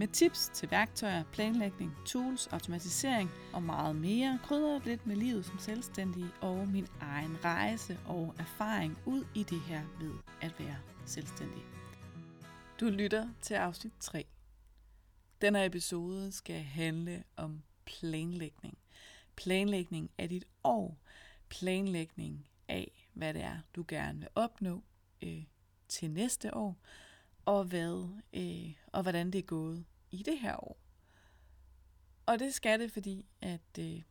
med tips til værktøjer, planlægning, tools, automatisering og meget mere. Krydret lidt med livet som selvstændig og min egen rejse og erfaring ud i det her ved at være selvstændig. Du lytter til afsnit 3. Denne episode skal handle om planlægning. Planlægning af dit år. Planlægning af, hvad det er, du gerne vil opnå øh, til næste år, og hvad øh, og hvordan det er gået i det her år. Og det skal det, fordi at øh,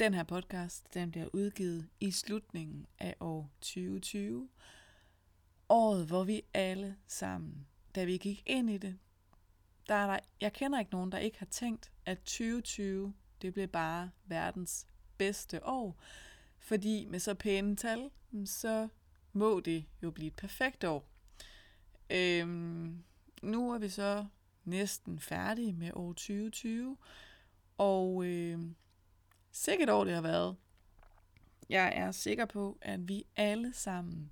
den her podcast den bliver udgivet i slutningen af år 2020. Året, hvor vi alle sammen, da vi gik ind i det, der er der, jeg kender ikke nogen, der ikke har tænkt, at 2020, det blev bare verdens bedste år. Fordi med så pæne tal, så må det jo blive et perfekt år. Øhm, nu er vi så næsten færdige med år 2020, og øh, sikkert år det har været. Jeg er sikker på, at vi alle sammen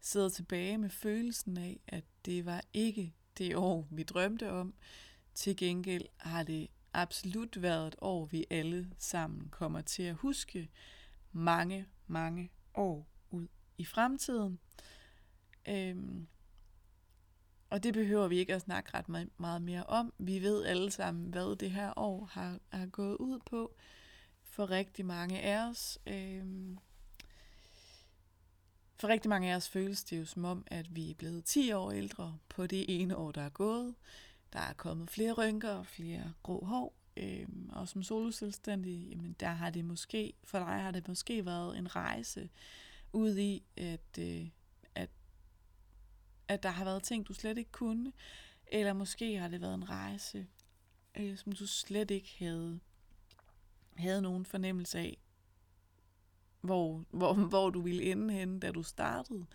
sidder tilbage med følelsen af, at det var ikke det år, vi drømte om. Til gengæld har det absolut været et år, vi alle sammen kommer til at huske mange, mange år ud i fremtiden. Øhm, og det behøver vi ikke at snakke ret meget mere om. Vi ved alle sammen, hvad det her år har, har gået ud på for rigtig mange af os. Øhm, for rigtig mange af os føles det jo som om, at vi er blevet 10 år ældre på det ene år, der er gået. Der er kommet flere rynker og flere grå hår. Øhm, og som soloselvstændig, jamen der har det måske, for dig har det måske været en rejse ud i, at, øh, at der har været ting, du slet ikke kunne, eller måske har det været en rejse, øh, som du slet ikke havde, havde nogen fornemmelse af, hvor, hvor, hvor du ville ende henne, da du startede.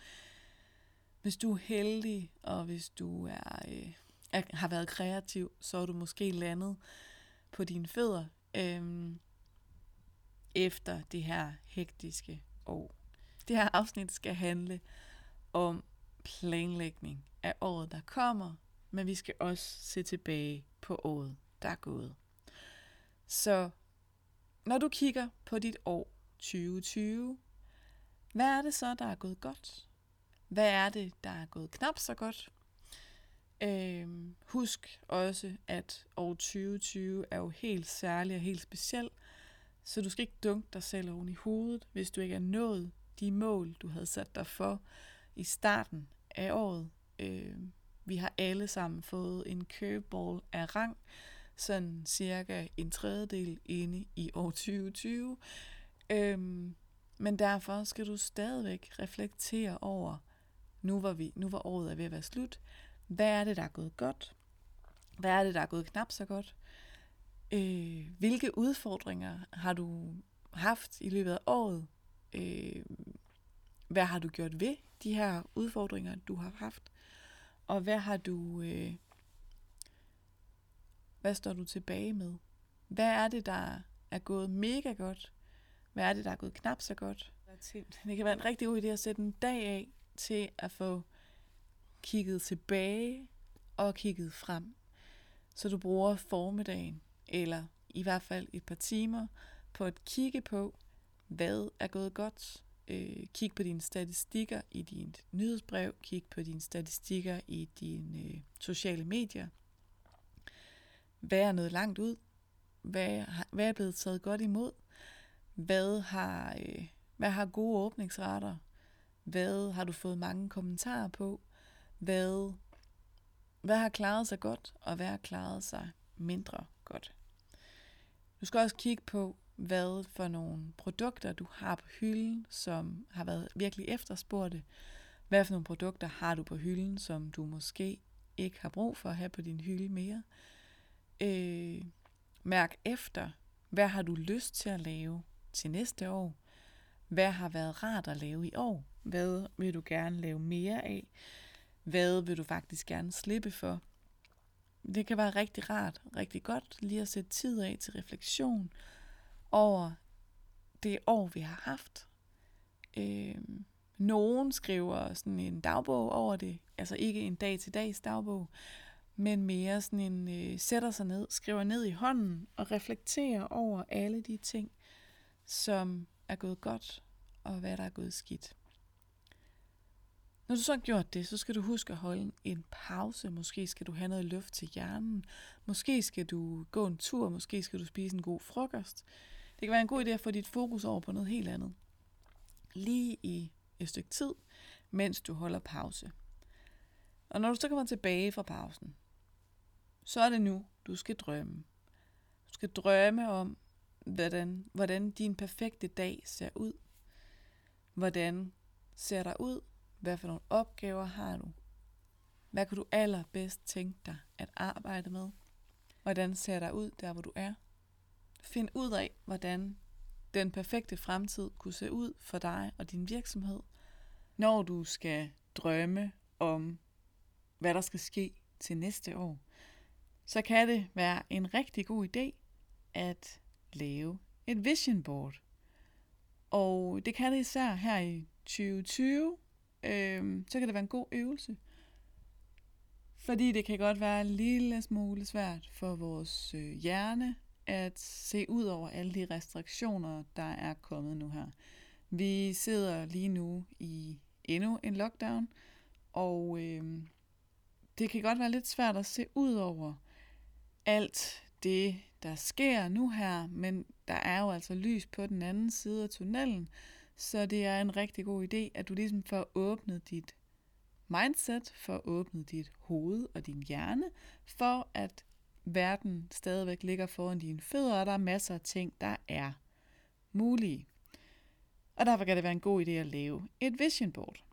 Hvis du er heldig, og hvis du er, øh, er, har været kreativ, så er du måske landet på dine fødder øh, efter det her hektiske år. Det her afsnit skal handle om planlægning af året, der kommer, men vi skal også se tilbage på året, der er gået. Så når du kigger på dit år 2020, hvad er det så, der er gået godt? Hvad er det, der er gået knap så godt? Øhm, husk også, at år 2020 er jo helt særlig og helt speciel, så du skal ikke dunke dig selv oven i hovedet, hvis du ikke er nået de mål, du havde sat dig for i starten af året. Øh, vi har alle sammen fået en curveball af rang, sådan cirka en tredjedel inde i år 2020. Øhm, men derfor skal du stadigvæk reflektere over, nu var, vi, nu var året er ved at være slut, hvad er det, der er gået godt? Hvad er det, der er gået knap så godt? Øh, hvilke udfordringer har du haft i løbet af året? Øh, hvad har du gjort ved de her udfordringer, du har haft? Og hvad har du... Øh, hvad står du tilbage med? Hvad er det, der er gået mega godt? Hvad er det, der er gået knap så godt? Det kan være en rigtig god idé at sætte en dag af til at få kigget tilbage og kigget frem. Så du bruger formiddagen, eller i hvert fald et par timer, på at kigge på, hvad er gået godt. Øh, kig på dine statistikker i dit nyhedsbrev, kig på dine statistikker i dine øh, sociale medier. Hvad er noget langt ud? Hvad, hvad er blevet taget godt imod? Hvad har, øh, hvad har gode åbningsrater? Hvad har du fået mange kommentarer på? hvad, hvad har klaret sig godt, og hvad har klaret sig mindre godt. Du skal også kigge på, hvad for nogle produkter du har på hylden, som har været virkelig efterspurgte. Hvad for nogle produkter har du på hylden, som du måske ikke har brug for at have på din hylde mere. Øh, mærk efter, hvad har du lyst til at lave til næste år? Hvad har været rart at lave i år? Hvad vil du gerne lave mere af? Hvad vil du faktisk gerne slippe for? Det kan være rigtig rart, rigtig godt lige at sætte tid af til refleksion over det år, vi har haft. Øh, nogen skriver sådan en dagbog over det, altså ikke en dag-til-dags dagbog, men mere sådan en øh, sætter sig ned, skriver ned i hånden og reflekterer over alle de ting, som er gået godt, og hvad der er gået skidt. Når du så har gjort det, så skal du huske at holde en pause. Måske skal du have noget luft til hjernen. Måske skal du gå en tur. Måske skal du spise en god frokost kan være en god idé at få dit fokus over på noget helt andet. Lige i et stykke tid, mens du holder pause. Og når du så kommer tilbage fra pausen, så er det nu, du skal drømme. Du skal drømme om, hvordan, hvordan din perfekte dag ser ud. Hvordan ser der ud? Hvad for nogle opgaver har du? Hvad kan du allerbedst tænke dig at arbejde med? Hvordan ser der ud der, hvor du er? Find ud af, hvordan den perfekte fremtid kunne se ud for dig og din virksomhed, når du skal drømme om, hvad der skal ske til næste år. Så kan det være en rigtig god idé at lave et vision board. Og det kan det især her i 2020, øh, så kan det være en god øvelse. Fordi det kan godt være en lille smule svært for vores øh, hjerne at se ud over alle de restriktioner, der er kommet nu her. Vi sidder lige nu i endnu en lockdown, og øh, det kan godt være lidt svært at se ud over alt det, der sker nu her, men der er jo altså lys på den anden side af tunnelen, så det er en rigtig god idé, at du ligesom får åbnet dit mindset, får åbnet dit hoved og din hjerne, for at verden stadigvæk ligger foran dine fødder, og der er masser af ting, der er mulige. Og derfor kan det være en god idé at lave et vision board.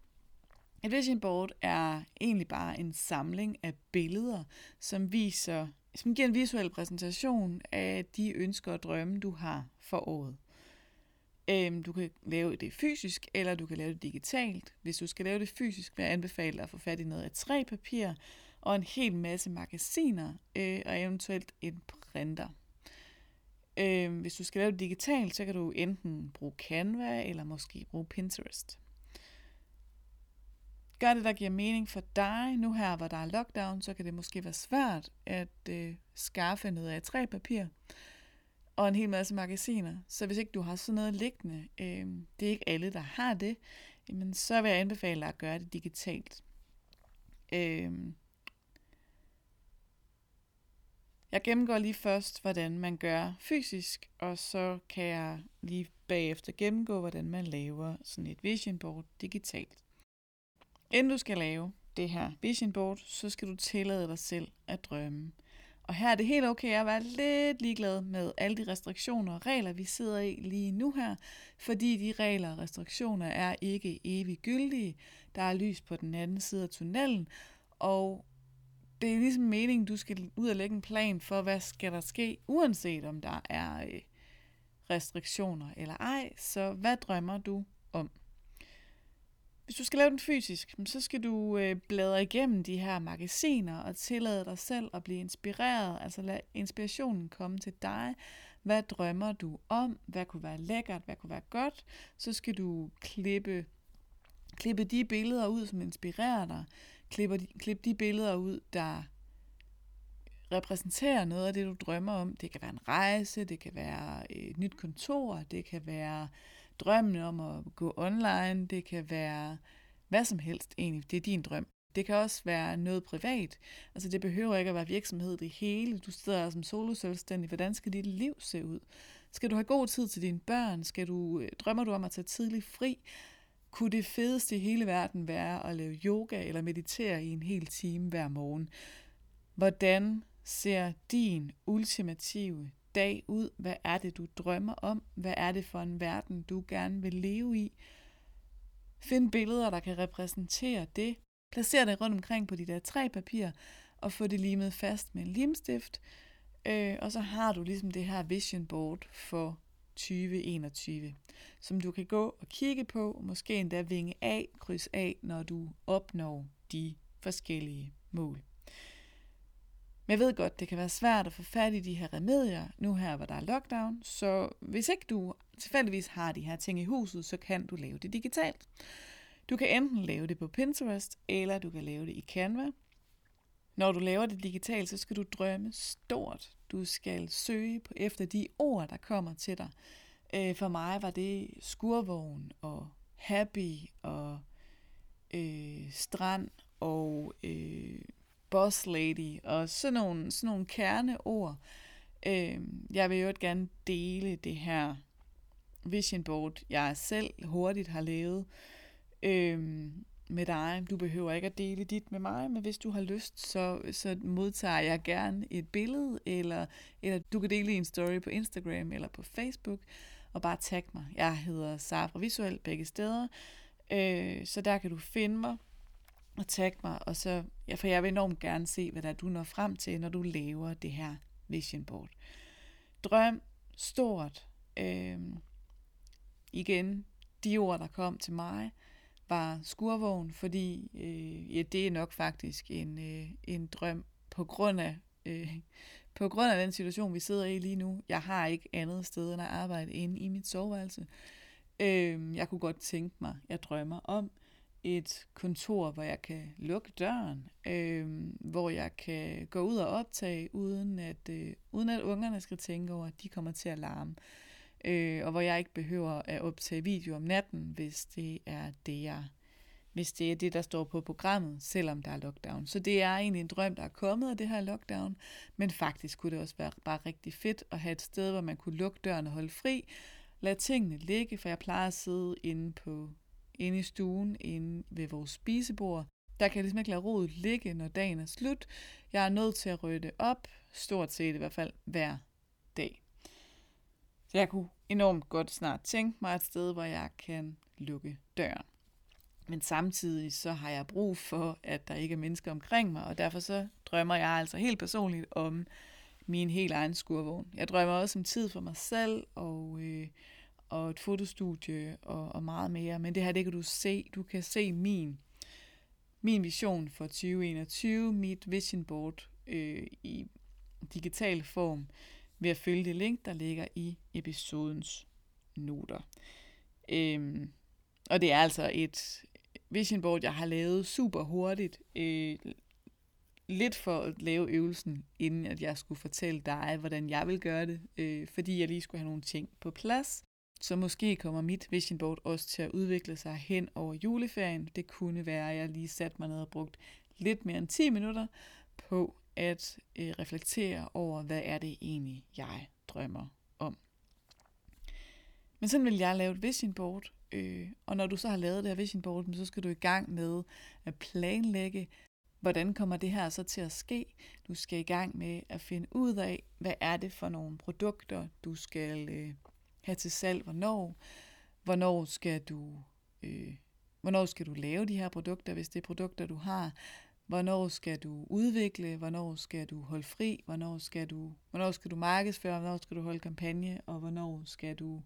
Et vision board er egentlig bare en samling af billeder, som viser, som giver en visuel præsentation af de ønsker og drømme, du har for året. Øhm, du kan lave det fysisk, eller du kan lave det digitalt. Hvis du skal lave det fysisk, vil jeg anbefale dig at få fat i noget af tre papir og en hel masse magasiner, øh, og eventuelt en printer. Øh, hvis du skal lave det digitalt, så kan du enten bruge Canva, eller måske bruge Pinterest. Gør det, der giver mening for dig. Nu her, hvor der er lockdown, så kan det måske være svært at øh, skaffe noget af tre papir og en hel masse magasiner. Så hvis ikke du har sådan noget liggende, øh, det er ikke alle, der har det, men så vil jeg anbefale dig at gøre det digitalt. Øh, jeg gennemgår lige først, hvordan man gør fysisk, og så kan jeg lige bagefter gennemgå, hvordan man laver sådan et vision board digitalt. Inden du skal lave det her vision board, så skal du tillade dig selv at drømme. Og her er det helt okay at være lidt ligeglad med alle de restriktioner og regler, vi sidder i lige nu her, fordi de regler og restriktioner er ikke evigt gyldige. Der er lys på den anden side af tunnelen, og det er ligesom meningen, du skal ud og lægge en plan for, hvad skal der ske, uanset om der er øh, restriktioner eller ej. Så hvad drømmer du om? Hvis du skal lave den fysisk, så skal du øh, bladre igennem de her magasiner og tillade dig selv at blive inspireret. Altså lad inspirationen komme til dig. Hvad drømmer du om? Hvad kunne være lækkert? Hvad kunne være godt? Så skal du klippe, klippe de billeder ud, som inspirerer dig. Klippe de, klip de billeder ud, der repræsenterer noget af det, du drømmer om. Det kan være en rejse, det kan være et nyt kontor, det kan være drømmen om at gå online, det kan være hvad som helst egentlig, det er din drøm. Det kan også være noget privat. Altså det behøver ikke at være virksomhed det hele. Du sidder som solo selvstændig. Hvordan skal dit liv se ud? Skal du have god tid til dine børn? Skal du, øh, drømmer du om at tage tidlig fri? Kunne det fedeste i hele verden være at lave yoga eller meditere i en hel time hver morgen? Hvordan ser din ultimative dag ud? Hvad er det, du drømmer om? Hvad er det for en verden, du gerne vil leve i? Find billeder, der kan repræsentere det. Placer det rundt omkring på de der tre papirer, og få det limet fast med en limstift. Øh, og så har du ligesom det her vision board for 2021. som du kan gå og kigge på, og måske endda vinge af, kryds af, når du opnår de forskellige mål. Men jeg ved godt, det kan være svært at få fat i de her remedier, nu her, hvor der er lockdown, så hvis ikke du tilfældigvis har de her ting i huset, så kan du lave det digitalt. Du kan enten lave det på Pinterest, eller du kan lave det i Canva. Når du laver det digitalt, så skal du drømme stort. Du skal søge på efter de ord, der kommer til dig. Øh, for mig var det skurvogn og happy og øh, strand og øh, boss lady og sådan nogle, sådan nogle kerneord. Øh, jeg vil jo gerne dele det her vision board, jeg selv hurtigt har lavet øh, med dig. Du behøver ikke at dele dit med mig, men hvis du har lyst, så, så modtager jeg gerne et billede, eller, eller du kan dele en story på Instagram eller på Facebook, og bare tag mig. Jeg hedder Safra Visuel begge steder, øh, så der kan du finde mig og tag mig, og så, ja, for jeg vil enormt gerne se, hvad der du når frem til, når du laver det her vision board. Drøm stort. Øh, igen, de ord, der kom til mig, var skurvogn, fordi øh, ja, det er nok faktisk en, øh, en drøm på grund af øh, på grund af den situation, vi sidder i lige nu. Jeg har ikke andet sted end at arbejde inde i mit soveværelse. Øh, jeg kunne godt tænke mig, jeg drømmer om et kontor, hvor jeg kan lukke døren, øh, hvor jeg kan gå ud og optage, uden at, øh, uden at ungerne skal tænke over, at de kommer til at larme. Øh, øh, og hvor jeg ikke behøver at optage video om natten, hvis det er det, jeg hvis det er det, der står på programmet, selvom der er lockdown. Så det er egentlig en drøm, der er kommet af det her lockdown, men faktisk kunne det også være bare rigtig fedt at have et sted, hvor man kunne lukke døren og holde fri, lade tingene ligge, for jeg plejer at sidde inde på inde i stuen, inde ved vores spisebord. Der kan jeg ligesom ikke lade rodet ligge, når dagen er slut. Jeg er nødt til at rydde op, stort set i hvert fald hver dag. Så jeg kunne enormt godt snart tænke mig et sted, hvor jeg kan lukke døren. Men samtidig så har jeg brug for, at der ikke er mennesker omkring mig, og derfor så drømmer jeg altså helt personligt om min helt egen skurvogn. Jeg drømmer også om tid for mig selv, og, øh, og et fotostudie, og, og meget mere. Men det her, det kan du se. Du kan se min, min vision for 2021, mit vision board øh, i digital form, ved at følge det link, der ligger i episodens noter. Øhm, og det er altså et, vision board, jeg har lavet super hurtigt. Øh, lidt for at lave øvelsen, inden at jeg skulle fortælle dig, hvordan jeg vil gøre det, øh, fordi jeg lige skulle have nogle ting på plads. Så måske kommer mit vision board også til at udvikle sig hen over juleferien. Det kunne være, at jeg lige satte mig ned og brugt lidt mere end 10 minutter på at øh, reflektere over, hvad er det egentlig, jeg drømmer om. Men sådan vil jeg lave et vision board, Øh, og når du så har lavet det her vision board, så skal du i gang med at planlægge, hvordan kommer det her så til at ske. Du skal i gang med at finde ud af, hvad er det for nogle produkter, du skal øh, have til salg, hvornår. Hvornår skal du... Øh, Hvornår skal du lave de her produkter, hvis det er produkter, du har? Hvornår skal du udvikle? Hvornår skal du holde fri? Hvornår skal du, hvornår skal du markedsføre? Hvornår skal du holde kampagne? Og hvornår skal du,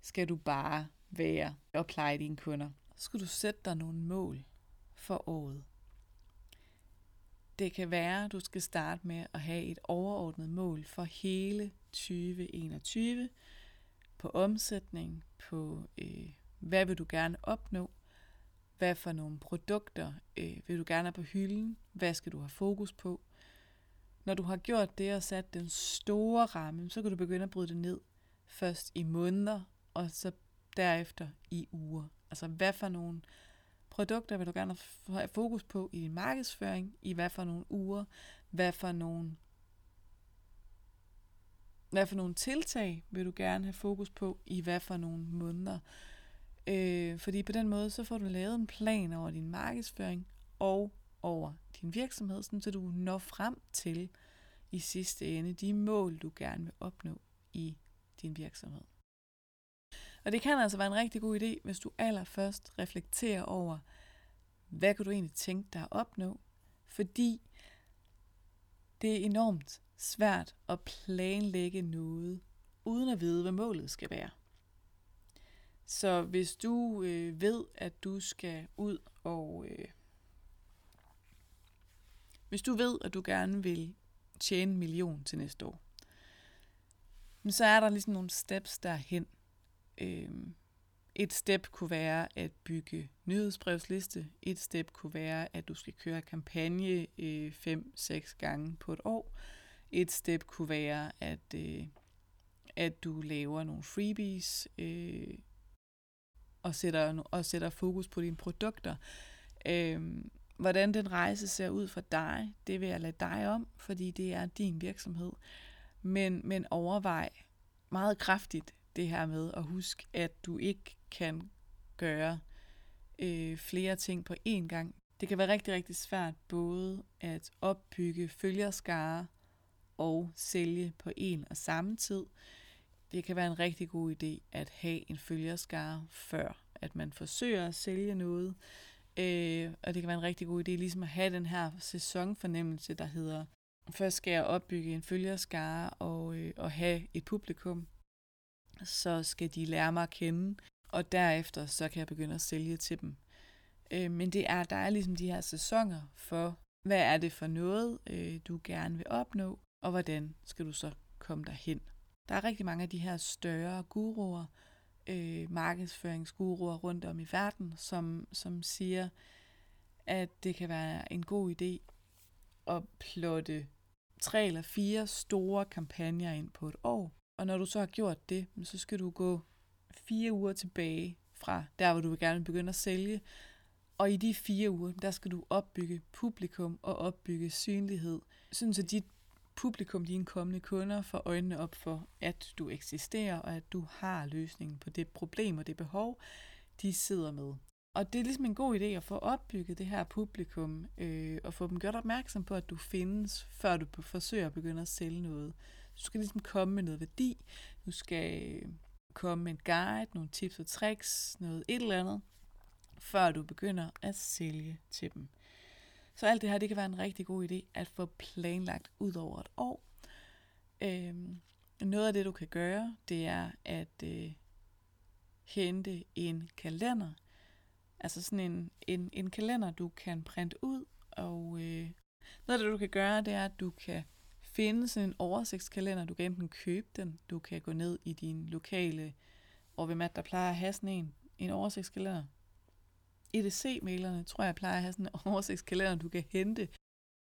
skal du bare være og pleje dine kunder. Så skal du sætte dig nogle mål for året. Det kan være, at du skal starte med at have et overordnet mål for hele 2021 på omsætning, på øh, hvad vil du gerne opnå, hvad for nogle produkter øh, vil du gerne have på hylden, hvad skal du have fokus på. Når du har gjort det og sat den store ramme, så kan du begynde at bryde det ned først i måneder, og så derefter i uger. Altså hvad for nogle produkter vil du gerne have fokus på i din markedsføring, i hvad for nogle uger, hvad for nogle hvad for nogle tiltag vil du gerne have fokus på i hvad for nogle måneder. Øh, fordi på den måde, så får du lavet en plan over din markedsføring og over din virksomhed, så du når frem til i sidste ende de mål, du gerne vil opnå i din virksomhed. Og det kan altså være en rigtig god idé, hvis du allerførst reflekterer over, hvad kan du egentlig tænke dig at opnå? Fordi det er enormt svært at planlægge noget, uden at vide, hvad målet skal være. Så hvis du øh, ved, at du skal ud og... Øh, hvis du ved, at du gerne vil tjene en million til næste år, så er der ligesom nogle steps derhen. Øh, et step kunne være at bygge nyhedsbrevsliste. Et step kunne være, at du skal køre kampagne 5-6 øh, gange på et år. Et step kunne være, at, øh, at du laver nogle freebies øh, og, sætter, og sætter fokus på dine produkter. Øhm, hvordan den rejse ser ud for dig, det vil jeg lade dig om, fordi det er din virksomhed. Men, men overvej meget kraftigt det her med at huske, at du ikke kan gøre øh, flere ting på én gang. Det kan være rigtig, rigtig svært både at opbygge følgerskare og sælge på en og samme tid. Det kan være en rigtig god idé at have en følgerskare før, at man forsøger at sælge noget. Øh, og det kan være en rigtig god idé ligesom at have den her sæsonfornemmelse, der hedder, først skal jeg opbygge en følgerskare og, øh, og have et publikum. Så skal de lære mig at kende, og derefter så kan jeg begynde at sælge til dem. Øh, men det er, der er ligesom de her sæsoner for, hvad er det for noget, øh, du gerne vil opnå, og hvordan skal du så komme derhen. Der er rigtig mange af de her større guruer, øh, markedsføringsguruer rundt om i verden, som, som siger, at det kan være en god idé at plotte tre eller fire store kampagner ind på et år. Og når du så har gjort det, så skal du gå fire uger tilbage fra der, hvor du vil gerne begynde at sælge. Og i de fire uger, der skal du opbygge publikum og opbygge synlighed, sådan så dit publikum, dine kommende kunder, får øjnene op for, at du eksisterer, og at du har løsningen på det problem og det behov, de sidder med. Og det er ligesom en god idé at få opbygget det her publikum, øh, og få dem gjort opmærksom på, at du findes, før du forsøger at begynde at sælge noget. Du skal ligesom komme med noget værdi, du skal øh, komme med en guide, nogle tips og tricks, noget et eller andet, før du begynder at sælge til dem. Så alt det her, det kan være en rigtig god idé at få planlagt ud over et år. Øhm, noget af det, du kan gøre, det er at øh, hente en kalender. Altså sådan en, en, en kalender, du kan printe ud. Og øh, noget af det, du kan gøre, det er, at du kan finde sådan en oversigtskalender. Du kan enten købe den, du kan gå ned i din lokale, og hvem er der plejer at have sådan en, en oversigtskalender. EDC-mailerne tror jeg plejer at have sådan en oversigtskalender, du kan hente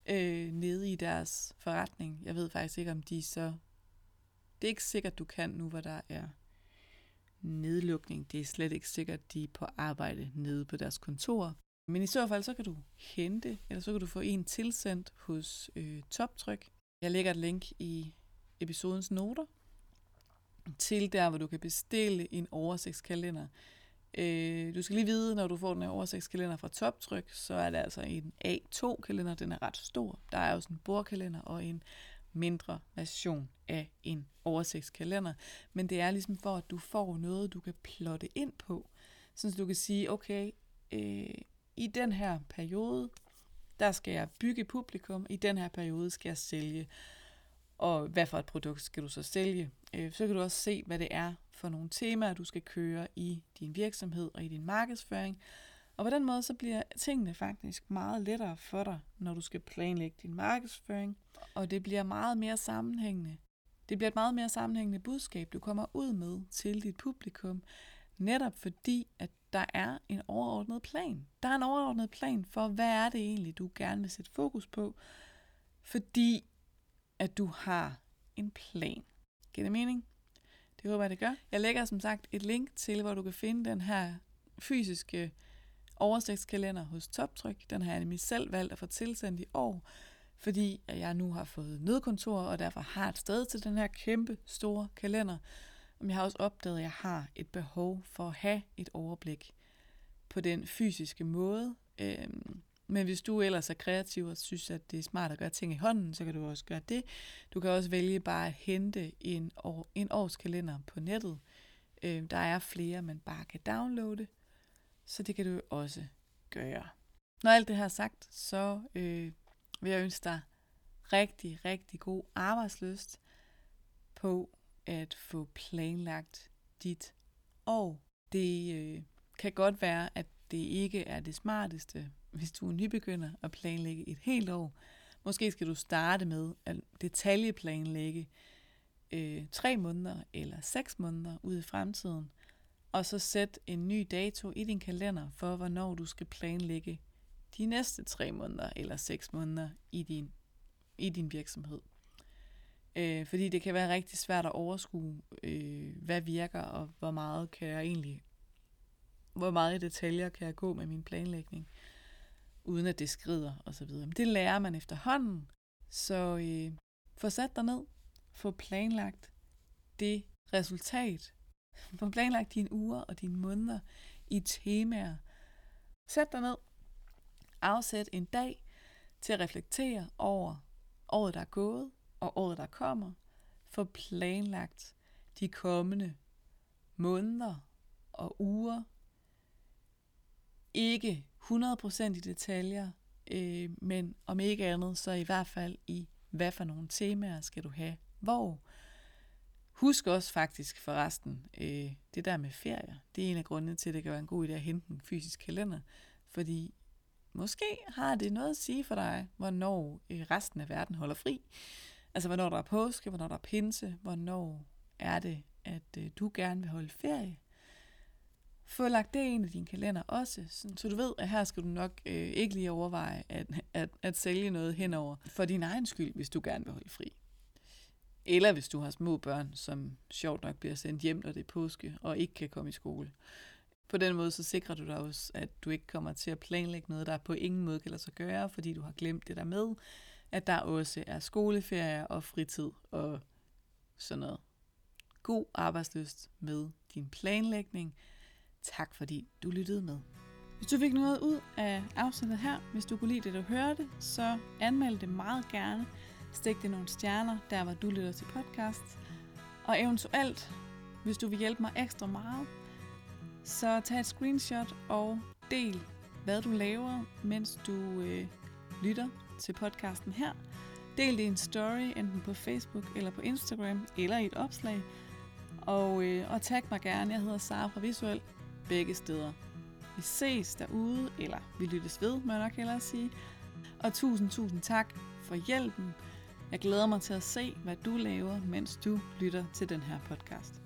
øh, nede i deres forretning. Jeg ved faktisk ikke, om de så... Det er ikke sikkert, du kan nu, hvor der er nedlukning. Det er slet ikke sikkert, de er på arbejde nede på deres kontor. Men i så fald, så kan du hente, eller så kan du få en tilsendt hos øh, Toptryk. Jeg lægger et link i episodens noter til der, hvor du kan bestille en oversigtskalender. Øh, du skal lige vide, når du får den her oversigtskalender fra Toptryk, så er det altså en A2-kalender. Den er ret stor. Der er også en bordkalender og en mindre version af en oversigtskalender. Men det er ligesom for, at du får noget, du kan plotte ind på. Så du kan sige, okay, øh, i den her periode, der skal jeg bygge publikum, i den her periode skal jeg sælge. Og hvad for et produkt skal du så sælge? Øh, så kan du også se, hvad det er for nogle temaer, du skal køre i din virksomhed og i din markedsføring. Og på den måde, så bliver tingene faktisk meget lettere for dig, når du skal planlægge din markedsføring. Og det bliver meget mere sammenhængende. Det bliver et meget mere sammenhængende budskab, du kommer ud med til dit publikum, netop fordi, at der er en overordnet plan. Der er en overordnet plan for, hvad er det egentlig, du gerne vil sætte fokus på, fordi at du har en plan. Giver det mening? Det håber jeg, det gør. Jeg lægger som sagt et link til, hvor du kan finde den her fysiske oversigtskalender hos Toptryk. Den har jeg nemlig selv valgt at få tilsendt i år, fordi jeg nu har fået nødkontor, og derfor har et sted til den her kæmpe store kalender. Men jeg har også opdaget, at jeg har et behov for at have et overblik på den fysiske måde. Øhm, men hvis du ellers er kreativ og synes, at det er smart at gøre ting i hånden, så kan du også gøre det. Du kan også vælge bare at hente en, år, en årskalender på nettet. Øh, der er flere, man bare kan downloade, så det kan du også gøre. Når alt det her er sagt, så øh, vil jeg ønske dig rigtig, rigtig god arbejdsløst på at få planlagt dit år Det øh, kan godt være, at det ikke er det smarteste, hvis du er nybegynder at planlægge et helt år. Måske skal du starte med at detaljeplanlægge øh, tre måneder eller seks måneder ud i fremtiden, og så sæt en ny dato i din kalender for, hvornår du skal planlægge de næste tre måneder eller seks måneder i din, i din virksomhed. Øh, fordi det kan være rigtig svært at overskue, øh, hvad virker, og hvor meget kan jeg egentlig, hvor meget i detaljer kan jeg gå med min planlægning, uden at det skrider osv. Men det lærer man efterhånden, så øh, få sat dig ned, få planlagt det resultat, få planlagt dine uger og dine måneder i temaer. Sæt dig ned, afsæt en dag til at reflektere over året, der er gået, og året, der kommer, få planlagt de kommende måneder og uger. Ikke 100% i detaljer, øh, men om ikke andet, så i hvert fald i, hvad for nogle temaer skal du have hvor. Husk også faktisk forresten, øh, det der med ferie, det er en af grundene til, at det kan være en god idé at hente en fysisk kalender, fordi måske har det noget at sige for dig, hvornår øh, resten af verden holder fri. Altså, hvornår der er påske, hvornår der er pinse, hvornår er det, at øh, du gerne vil holde ferie. Få lagt det ind i din kalender også, så du ved, at her skal du nok øh, ikke lige overveje at, at, at sælge noget henover for din egen skyld, hvis du gerne vil holde fri. Eller hvis du har små børn, som sjovt nok bliver sendt hjem, når det er påske, og ikke kan komme i skole. På den måde så sikrer du dig også, at du ikke kommer til at planlægge noget, der på ingen måde kan lade sig gøre, fordi du har glemt det der med, at der også er skoleferie og fritid og sådan noget. God arbejdsløst med din planlægning. Tak fordi du lyttede med. Hvis du fik noget ud af afsnittet her, hvis du kunne lide det, du hørte, så anmeld det meget gerne. Stik det nogle stjerner, der hvor du lytter til podcast. Og eventuelt, hvis du vil hjælpe mig ekstra meget, så tag et screenshot og del, hvad du laver, mens du øh, lytter til podcasten her. Del det i en story, enten på Facebook eller på Instagram, eller i et opslag. Og, øh, og tag mig gerne, jeg hedder Sara fra Visuel, begge steder. Vi ses derude, eller vi lyttes ved, må jeg nok hellere sige. Og tusind, tusind tak for hjælpen. Jeg glæder mig til at se, hvad du laver, mens du lytter til den her podcast.